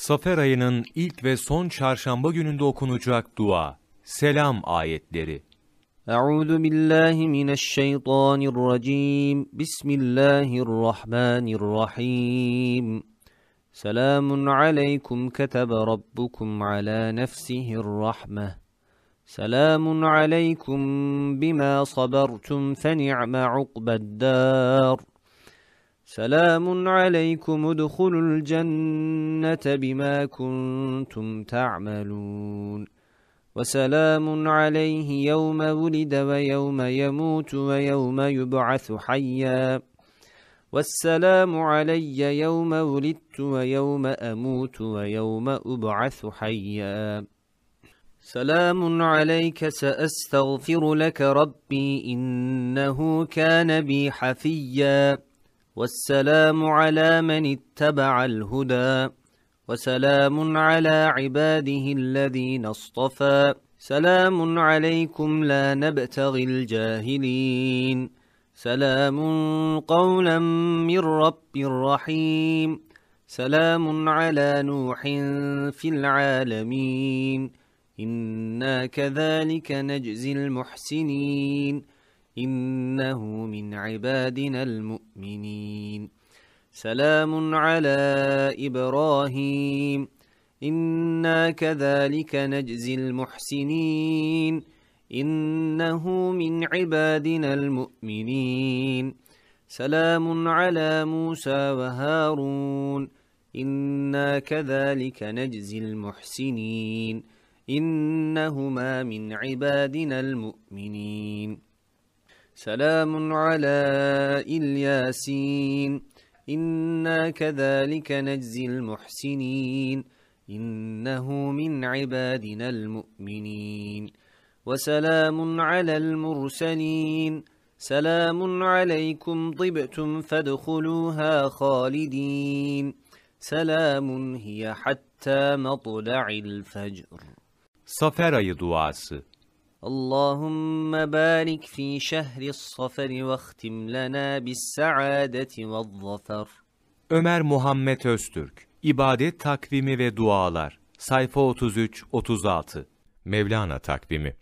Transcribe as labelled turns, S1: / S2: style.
S1: Safer ayının ilk ve son çarşamba gününde okunacak dua. Selam ayetleri.
S2: Euzu billahi mineşşeytanirracim. Bismillahirrahmanirrahim. Selamun aleykum ketebe rabbukum ala nefsihir rahmeh. Selamun aleykum bima sabertum fe ni'me ukbeddar. سلام عليكم ادخلوا الجنة بما كنتم تعملون. وسلام عليه يوم ولد ويوم يموت ويوم يبعث حيا. والسلام علي يوم ولدت ويوم أموت ويوم أبعث حيا. سلام عليك سأستغفر لك ربي إنه كان بي حفيا. والسلام على من اتبع الهدى وسلام على عباده الذين اصطفى. سلام عليكم لا نبتغي الجاهلين. سلام قولا من رب رحيم. سلام على نوح في العالمين. إنا كذلك نجزي المحسنين. إنه من عبادنا المؤمنين. سلام على إبراهيم. إنا كذلك نجزي المحسنين. إنه من عبادنا المؤمنين. سلام على موسى وهارون. إنا كذلك نجزي المحسنين. إنهما من عبادنا المؤمنين. سلام على إلياسين. إنا كذلك نجزي المحسنين. إنه من عبادنا المؤمنين. وسلام على المرسلين. سلام عليكم طبتم فادخلوها خالدين. سلام هي حتى مطلع الفجر.
S1: Safer ayı duası
S2: اللهم بارك في شهر الصفر واختم لنا بالسعادة والظفر
S1: Ömer Muhammed Öztürk İbadet takvimi ve dualar Sayfa 33-36 Mevlana takvimi